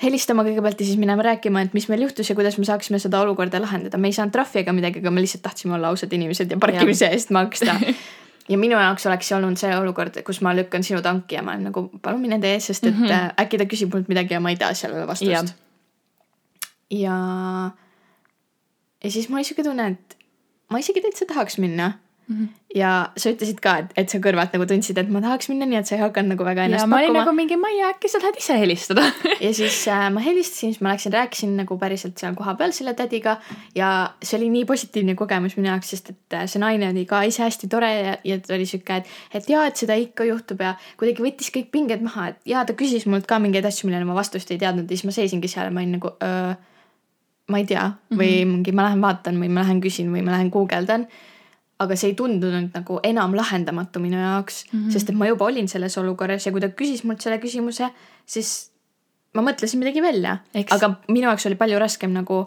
helistama kõigepealt ja siis minema rääkima, et mis meil juhtus ja kuidas me saaksime seda olukorda lahendada, me ei saanud trahvi ega midagi, aga me lihtsalt tahtsime olla ausad inimesed ja parkimise eest maksta. <laughs> Ja minu jaoks oleks olnud see olukord, kus ma lükkan sinu tanki ja ma olen nagu palun mine tee, sest et mm -hmm. äkki ta küsib mult midagi ja ma ei tea sellele vastust. Ja, ja siis mul oli siuke tunne, et ma isegi täitsa tahaks minna mm. -hmm. ja sa ütlesid ka, et, et sa kõrvalt nagu tundsid, et ma tahaks minna, nii et sa ei hakanud nagu väga ja ennast ma olin nagu mingi, ma ei tea, äkki sa tahad ise helistada <laughs> ja siis äh, ma helistasin, siis ma läksin, rääkisin nagu päriselt seal kohapeal selle tädiga ja see oli nii positiivne kogemus minu jaoks, sest et äh, see naine oli ka ise hästi tore ja, ja ta oli sihuke, et, et jaa, et seda ikka juhtub ja kuidagi võttis kõik pinged maha, et jaa, ta küsis mult ka mingeid asju, millele ma vastust ei teadnud ja siis ma seisingi seal ja ma olin nagu öö, ma ei tea või mm -hmm. mingi ma lähen vaatan või ma lähen küsin või ma lähen guugeldan. Aga see ei tundunud nagu enam lahendamatu minu jaoks mm, -hmm. sest et ma juba olin selles olukorras ja kui ta küsis mult selle küsimuse, siis ma mõtlesin midagi välja, aga minu jaoks oli palju raskem nagu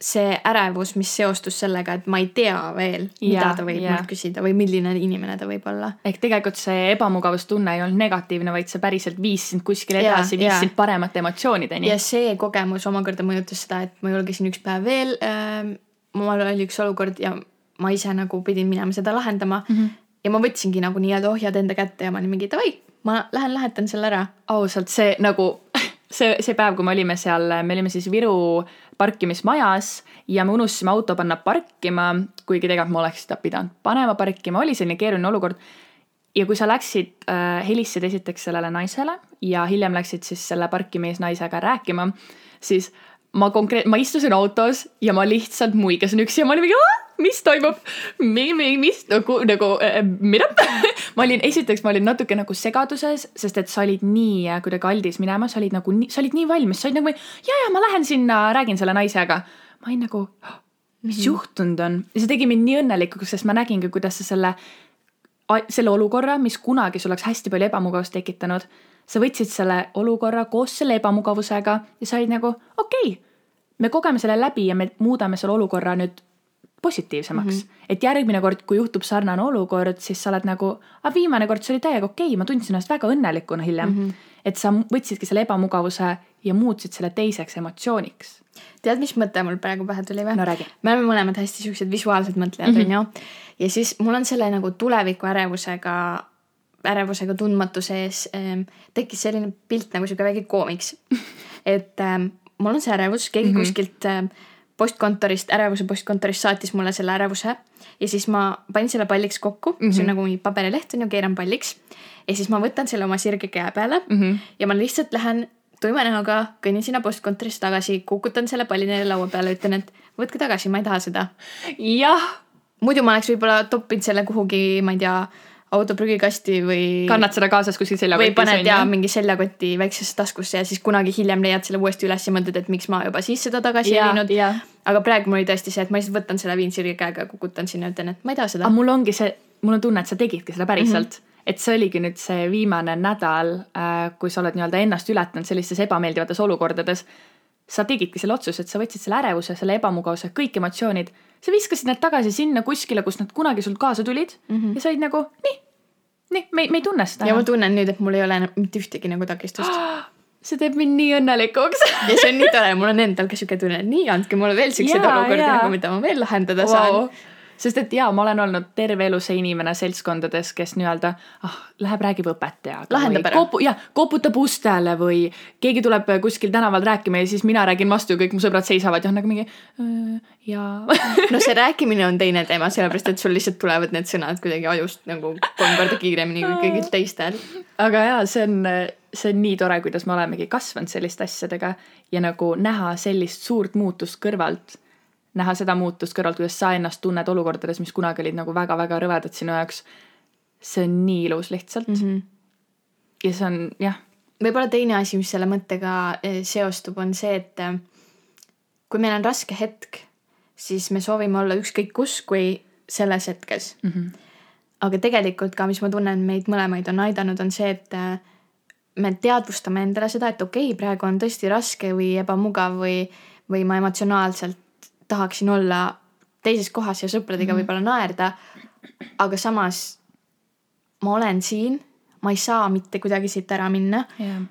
see ärevus, mis seostus sellega, et ma ei tea veel, mida ta võib jaa. mult küsida või milline inimene ta võib olla. ehk tegelikult see ebamugavustunne ei olnud negatiivne, vaid see päriselt viis sind kuskile edasi, viis jaa. sind paremate emotsioonideni ja. see kogemus omakorda mõjutas seda, et ma julgesin üks päev veel äh,. mul oli üks olukord ja ma ise nagu pidin minema seda lahendama mm. -hmm. ja ma võtsingi nagu nii-öelda ohjad enda kätte ja ma olin mingi davai, ma lähen lahendan selle ära. ausalt, see nagu see, see päev, kui me olime seal, me olime siis Viru parkimismajas ja me unustasime auto panna parkima, kuigi tegelikult ma oleks seda pidanud panema parkima, oli selline keeruline olukord. ja kui sa läksid äh,, helistasid esiteks sellele naisele ja hiljem läksid siis selle parkimisnaisega rääkima, siis ma konkreet-, ma istusin autos ja ma lihtsalt muigasin üksi ja ma olin mingi, mis toimub, mis nagu, nagu äh, mida <laughs> ma olin, esiteks ma olin natuke nagu segaduses, sest et sa olid nii äh, kuidagi aldis minema, sa olid nagu nii, sa olid nii valmis, sa olid nagu ja, ja ma lähen sinna, räägin selle naisega. ma olin nagu mis mm -hmm. juhtunud on ja see tegi mind nii õnnelikuks, sest ma nägingi, kuidas sa selle, selle olukorra, mis kunagi sul oleks hästi palju ebamugavust tekitanud, sa võtsid selle olukorra koos selle ebamugavusega ja sa olid nagu okei okay,, me kogeme selle läbi ja me muudame selle olukorra nüüd positiivsemaks mm. -hmm. et järgmine kord, kui juhtub sarnane olukord, siis sa oled nagu, aga viimane kord see oli täiega okei okay,, ma tundsin ennast väga õnnelikuna hiljem mm. -hmm. et sa võtsidki selle ebamugavuse ja muutsid selle teiseks emotsiooniks. tead, mis mõte mul praegu pähe tuli või? no räägi. me oleme mõlemad hästi siuksed visuaalsed mõtlejad mm, onju -hmm.. ja siis mul on selle nagu tuleviku ärevusega tundmatuse ees ähm, tekkis selline pilt nagu sihuke väike koomiks. <laughs> et ähm, mul on see ärevus, keegi mm -hmm. kuskilt ähm, postkontorist, ärevuse postkontorist saatis mulle selle ärevuse ja siis ma panin selle palliks kokku mm, -hmm. see on mhm. nagu mingi paberileht on ju, keeran palliks. ja siis ma võtan selle oma sirge käe peale mm -hmm. ja ma lihtsalt lähen tuima näoga, kõnnin sinna postkontorisse tagasi, kukutan selle palli neile laua peale, ütlen, et võtke tagasi, ma ei taha seda. jah. muidu ma oleks võib-olla toppinud selle kuhugi, ma ei tea auto prügikasti või. kannad seda kaasas kuskil seljakotis. või paned ja mingi seljakoti väiksesse taskusse ja siis kunagi hiljem leiad selle uuesti üles ja mõtled, et miks ma juba siis seda tagasi ei viinud. aga praegu mul oli tõesti see, et ma lihtsalt võtan selle, viin sirge käega, kukutan sinna, ütlen, et ma ei taha seda. aga mul ongi see, mul on tunne, et sa tegidki seda päriselt mm. -hmm et see oligi nüüd see viimane nädal, äh, kui sa oled nii-öelda ennast ületanud sellistes ebameeldivates olukordades sa tegidki selle otsuse, et sa võtsid selle ärevuse, selle ebamugavuse, kõik emotsioonid, sa viskasid need tagasi sinna kuskile, kust nad kunagi sult kaasa tulid mm -hmm. ja sa olid nagu nii, nii, me, me ei tunne seda. ja ma tunnen nüüd, et mul ei ole enam mitte ühtegi nagu takistust <gasps> see teeb mind nii õnnelikuks <laughs> ja see on nii tore, mul on endal ka siuke tunne, nii, andke mulle veel siukseid olukordi nagu, mida ma veel lahendada wow. saan sest et jaa, ma olen olnud terve elu see inimene seltskondades, kes nii-öelda ah, läheb, räägib õpetajaga. lahendab ära. Kopu, jah, koputab ustele või keegi tuleb kuskil tänaval rääkima ja siis mina räägin vastu ja kõik mu sõbrad seisavad ja on nagu mingi jaa <laughs> no see rääkimine on teine teema, sellepärast et sul lihtsalt tulevad need sõnad kuidagi ajust nagu kolm korda kiiremini kui kõigil teistel. aga jaa, see on, see on nii tore, kuidas me olemegi kasvanud selliste asjadega ja nagu näha sellist suurt muutust kõrvalt näha seda muutust kõrvalt, kuidas sa ennast tunned olukordades, mis kunagi olid nagu väga-väga rõvedad sinu jaoks. see on nii ilus lihtsalt mm. -hmm. ja see on jah. võib-olla teine asi, mis selle mõttega eh, seostub, on see, et eh, kui meil on raske hetk, siis me soovime olla ükskõik kus, kui selles hetkes mm. -hmm. aga tegelikult ka, mis ma tunnen, meid mõlemaid on aidanud, on see, et eh, me teadvustame endale seda, et okei okay,, praegu on tõesti raske või ebamugav või, või ma emotsionaalselt tahaksin olla teises kohas ja sõpradega mm võib-olla naerda. aga samas ma olen siin, ma ei saa mitte kuidagi siit ära minna yeah..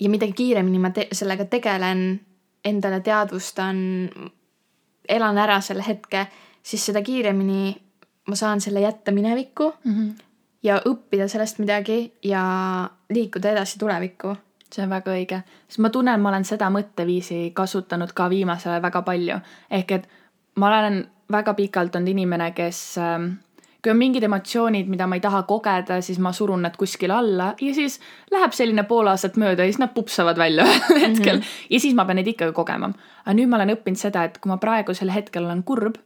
ja mida kiiremini ma te sellega tegelen, endale teadvustan, elan ära selle hetke, siis seda kiiremini ma saan selle jätta minevikku mm -hmm. ja õppida sellest midagi ja liikuda edasi tulevikku see on väga õige, sest ma tunnen, ma olen seda mõtteviisi kasutanud ka viimasel ajal väga palju. ehk et ma olen väga pikalt olnud inimene, kes äh, kui on mingid emotsioonid, mida ma ei taha kogeda, siis ma surun nad kuskile alla ja siis läheb selline pool aastat mööda ja siis nad pupsavad välja <laughs> ühel hetkel mm -hmm. ja siis ma pean neid ikkagi kogema. aga nüüd ma olen õppinud seda, et kui ma praegusel hetkel olen kurb,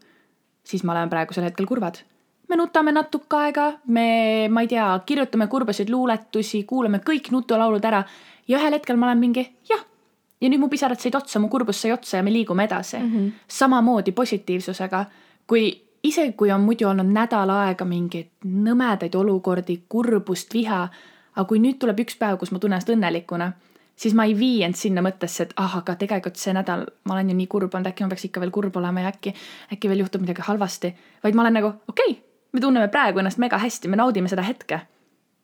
siis ma olen praegusel hetkel kurvad me nutame natuke aega, me, ma ei tea, kirjutame kurbasid luuletusi, kuulame kõik nutulaulud ära ja ühel hetkel ma olen mingi jah, ja nüüd mu pisarad said otsa, mu kurbus sai otsa ja me liigume edasi mm. -hmm. samamoodi positiivsusega, kui isegi kui on muidu olnud nädal aega mingeid nõmedaid olukordi, kurbust, viha, aga kui nüüd tuleb üks päev, kus ma tunnen ennast õnnelikuna, siis ma ei vii end sinna mõttesse, et ah, aga tegelikult see nädal ma olen ju nii kurb olnud, äkki ma peaks ikka veel kurb olema ja äkki, äkki veel juhtub midagi halvasti, vaid ma olen nagu okei okay,, me tunneme praegu ennast mega hästi, me naudime seda hetke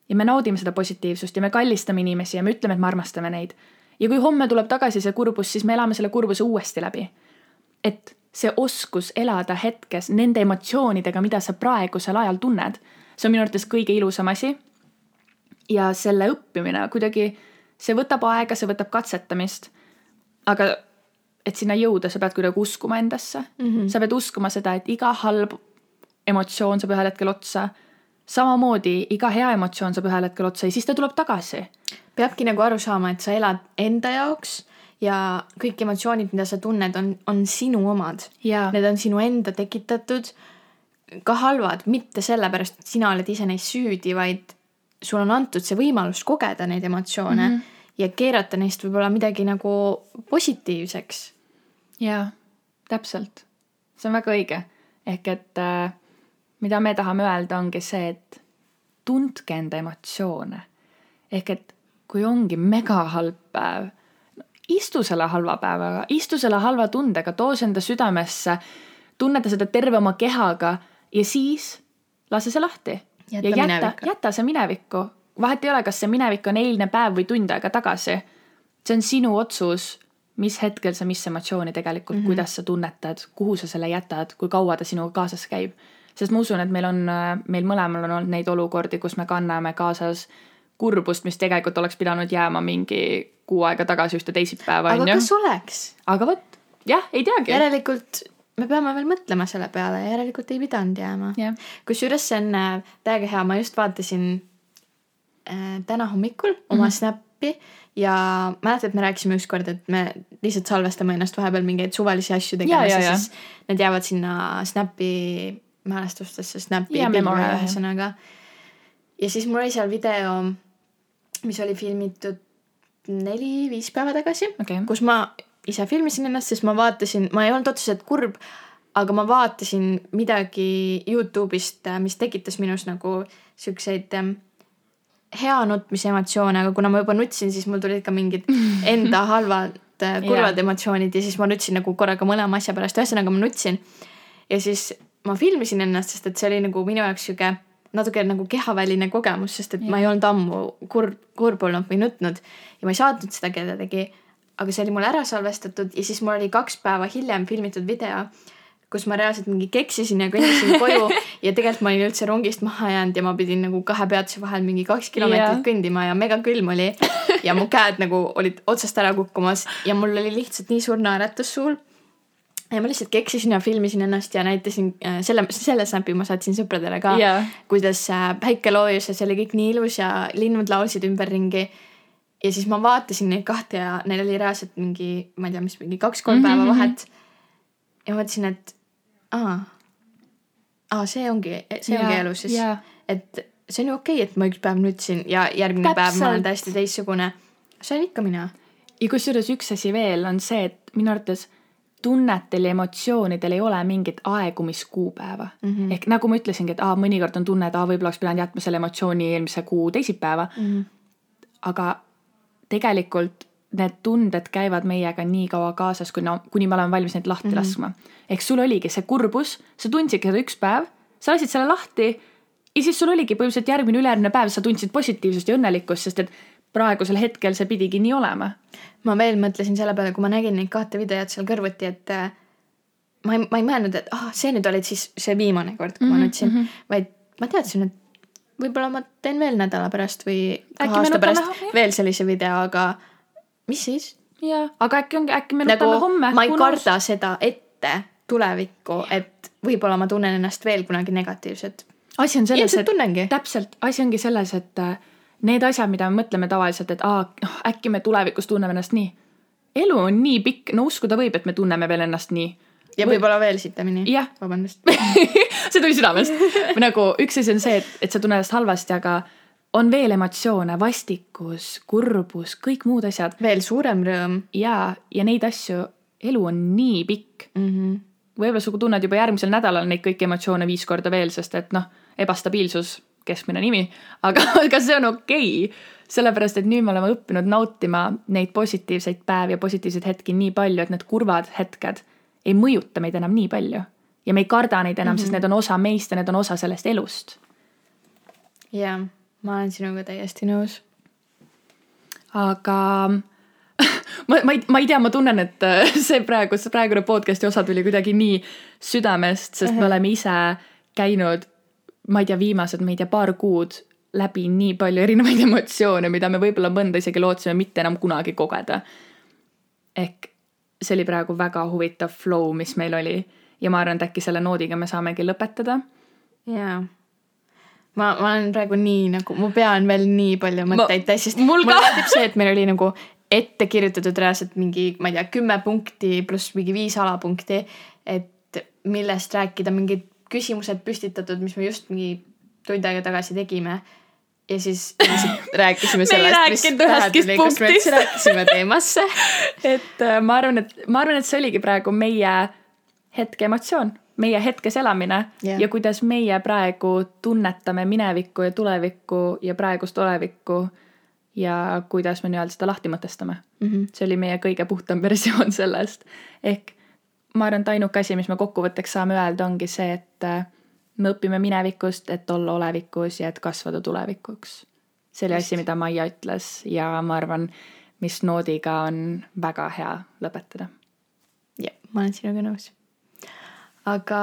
ja me naudime seda positiivsust ja me kallistame inimesi ja me ütleme, et me armastame neid. ja kui homme tuleb tagasi see kurbus, siis me elame selle kurbuse uuesti läbi. et see oskus elada hetkes nende emotsioonidega, mida sa praegusel ajal tunned, see on minu arvates kõige ilusam asi. ja selle õppimine kuidagi, see võtab aega, see võtab katsetamist. aga et sinna jõuda, sa pead kuidagi uskuma endasse mm. -hmm. sa pead uskuma seda, et iga halb emotsioon saab ühel hetkel otsa samamoodi iga hea emotsioon saab ühel hetkel otsa ja siis ta tuleb tagasi. peabki nagu aru saama, et sa elad enda jaoks ja kõik emotsioonid, mida sa tunned, on, on sinu omad. Need on sinu enda tekitatud, ka halvad, mitte sellepärast, et sina oled ise neis süüdi, vaid sul on antud see võimalus kogeda neid emotsioone mm -hmm. ja keerata neist võib-olla midagi nagu positiivseks. jaa, täpselt. see on väga õige. ehk et äh, mida me tahame öelda, ongi see, et tundke enda emotsioone. ehk et kui ongi mega halb päev, istu selle halva päevaga, istu selle halva tundega, too see enda südamesse, tunneta seda terve oma kehaga ja siis lase see lahti. Ja jäta minevikku., jäta see minevikku. vahet ei ole, kas see minevik on eilne päev või tund aega tagasi. see on sinu otsus, mis hetkel sa mis emotsiooni tegelikult mm, -hmm. kuidas sa tunnetad, kuhu sa selle jätad, kui kaua ta sinuga kaasas käib. Sest ma usun, et meil on, meil mõlemal on olnud neid olukordi, kus me kanname kaasas kurbust, mis tegelikult oleks pidanud jääma mingi kuu aega tagasi ühte teisipäeva, aga onju. kas oleks? aga vot, jah, ei teagi. järelikult me peame veel mõtlema selle peale ja järelikult ei pidanud jääma jah, kusjuures see on äh, täiega hea, ma just vaatasin äh, täna hommikul oma mm -hmm. Snappi ja mäletad, et me rääkisime ükskord, et me lihtsalt salvestame ennast vahepeal mingeid suvalisi asju tegemas ja, ja, siis need jäävad sinna Snappi mälestustesse, Snappi Ja, pilve ühesõnaga. ja siis mul oli seal video, mis oli filmitud neli-viis päeva tagasi okay., kus ma ise filmisin ennast, sest ma vaatasin, ma ei olnud otseselt kurb, aga ma vaatasin midagi Youtube'ist, mis tekitas minus nagu siukseid ähm, hea nutmise emotsioone, aga kuna ma juba nutsin, siis mul tulid ka mingid <laughs> enda halvad äh, kurvad Jaa. emotsioonid ja siis ma nutsin nagu korraga mõlema asja pärast, ühesõnaga ma nutsin. ja siis ma filmisin ennast, sest et see oli nagu minu jaoks sihuke natuke nagu kehaväline kogemus, sest et ja. ma ei olnud ammu kurb, kurb olnud või nutnud ja ma ei saatnud seda kellelegi. aga see oli mul ära salvestatud ja siis mul oli kaks päeva hiljem filmitud video, kus ma reaalselt mingi keksisin ja kõndisin <laughs> koju ja tegelikult ma olin üldse rongist maha jäänud ja ma pidin nagu kahe peatuse vahel mingi kaks kilomeetrit Jah. kõndima ja mega külm oli. ja mu käed nagu olid otsast ära kukkumas ja mul oli lihtsalt nii suur naeratus suul ja ma lihtsalt keksisin ja filmisin ennast ja näitasin äh, selle, selle snap'i ma saatsin sõpradele ka Jaa. kuidas äh, päike loojus ja see oli kõik nii ilus ja linnud laulsid ümberringi. ja siis ma vaatasin neid kahte ja neil oli reaalselt mingi, ma ei tea, mis mingi kaks-kolm Mhm, päeva mhm. vahet. ja mõtlesin, et aa, aa, see ongi, see ongi elu siis. jaa, et see on ju okei okay,, et ma üks päev nutsin ja järgmine Täpselt. päev ma olen täiesti teistsugune. see olen ikka mina. ja kusjuures üks asi veel on see, et minu arvates tunnetel ja emotsioonidel ei ole mingit aegumiskuupäeva mm. -hmm. ehk nagu ma ütlesingi, et aa, mõnikord on tunne, et aa, võib-olla oleks pidanud jätma selle emotsiooni eelmise kuu teisipäeva mm. -hmm. aga tegelikult need tunded käivad meiega nii kaua kaasas, kui no,, kuni me oleme valmis neid lahti mm -hmm. laskma. ehk sul oligi see kurbus, sa tundsidki seda üks päev, sa lasid selle lahti ja siis sul oligi põhimõtteliselt järgmine, ülejärgmine päev sa tundsid positiivsust ja õnnelikkust, sest et praegusel hetkel see pidigi nii olema ma veel mõtlesin selle peale, kui ma nägin neid kahte videot seal kõrvuti, et äh, ma ei, ma ei mõelnud, et ah, see nüüd oli siis see viimane kord, kui mm -hmm, ma nutsin mm, -hmm. vaid ma teadsin, et võib-olla ma teen veel nädala pärast või kahe aasta nutame pärast jah. veel sellise video, aga mis siis? aga äkki ongi, äkki me nutame nagu homme. ma ei karda seda ette tulevikku, et võib-olla ma tunnen ennast veel kunagi negatiivselt. asi on selles, et täpselt, asi ongi selles, et äh, need asjad, mida me mõtleme tavaliselt, et aa, noh äkki me tulevikus tunneme ennast nii. elu on nii pikk, no uskuda võib, et me tunneme veel ennast nii. ja võib-olla veel sitemini. Vabandust. <laughs> see tuli südamest. nagu üks asi on see, et, et sa tunned ennast halvasti, aga on veel emotsioone, vastikus, kurbus, kõik muud asjad veel suurem rõõm ja, ja neid asju, elu on nii pikk. mm. -hmm. võib-olla sa tunned juba järgmisel nädalal neid kõiki emotsioone viis korda veel, sest et noh, ebastabiilsus, keskmine nimi, aga, <laughs> aga see on okei okay.. sellepärast, et nüüd me oleme õppinud nautima neid positiivseid päevi ja positiivseid hetki nii palju, et need kurvad hetked ei mõjuta meid enam nii palju. ja me ei karda neid enam mm, -hmm. sest need on osa meist ja need on osa sellest elust. jaa, ma olen sinuga täiesti nõus. aga <laughs> ma, ma ei, ma ei tea, ma tunnen, et äh, see praegu, see praegune podcast'i osa tuli kuidagi nii südamest, sest me oleme ise käinud, ma ei tea, viimased, ma ei tea, paar kuud läbi nii palju erinevaid <laughs> emotsioone, mida me võib-olla mõnda isegi lootsime mitte enam kunagi kogeda. ehk see oli praegu väga huvitav flow, mis meil oli ja ma arvan, et äkki selle noodiga me saamegi lõpetada. jaa. ma, ma olen praegu nii nagu, mu pea on veel nii palju mõtteid täis, sest mul meeldib see, et meil oli nagu ette kirjutatud reaalselt mingi, ma ei tea, kümme punkti pluss mingi viis alapunkti, et millest rääkida, mingid küsimused püstitatud, mis me just mingi tund aega tagasi tegime. ja siis <laughs> rääkisime sellest, mis tuli, kas me üldse rääkisime teemasse. <laughs> et äh, ma arvan, et ma arvan, et see oligi praegu meie hetke emotsioon, meie hetkes elamine yeah. ja kuidas meie praegu tunnetame minevikku ja tulevikku ja praegust olevikku ja kuidas me nii-öelda seda lahti mõtestame mm. -hmm. see oli meie kõige puhtam versioon <laughs> sellest. ehk ma arvan, et ainuke asi, mis me kokkuvõtteks saame öelda, ongi see, et äh, me õpime minevikust, et olla olevikus ja et kasvada tulevikuks. see oli asi, mida Maia ütles ja ma arvan, mis noodiga on väga hea lõpetada. jah, ma olen sinuga nõus. aga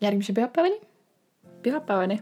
järgmise pühapäevani pühapäevani